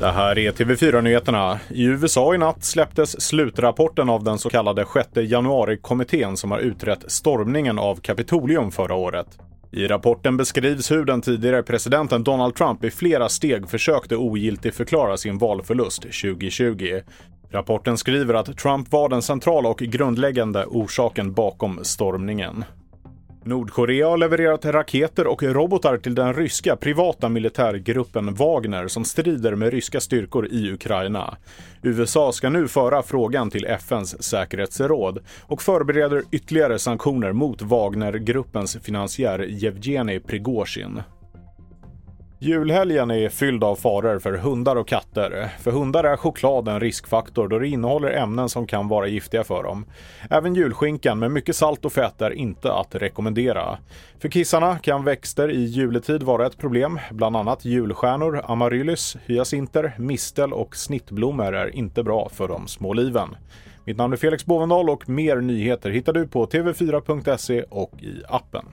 Det här är TV4-nyheterna. I USA i natt släpptes slutrapporten av den så kallade 6 januari-kommittén som har utrett stormningen av Kapitolium förra året. I rapporten beskrivs hur den tidigare presidenten Donald Trump i flera steg försökte ogiltigförklara sin valförlust 2020. Rapporten skriver att Trump var den centrala och grundläggande orsaken bakom stormningen. Nordkorea har levererat raketer och robotar till den ryska privata militärgruppen Wagner som strider med ryska styrkor i Ukraina. USA ska nu föra frågan till FNs säkerhetsråd och förbereder ytterligare sanktioner mot Wagnergruppens finansiär Yevgeni Prigozjin. Julhelgen är fylld av faror för hundar och katter. För hundar är choklad en riskfaktor då det innehåller ämnen som kan vara giftiga för dem. Även julskinkan med mycket salt och fett är inte att rekommendera. För kissarna kan växter i juletid vara ett problem. Bland annat julstjärnor, amaryllis, hyacinter, mistel och snittblommor är inte bra för de små liven. Mitt namn är Felix Bovendal och mer nyheter hittar du på tv4.se och i appen.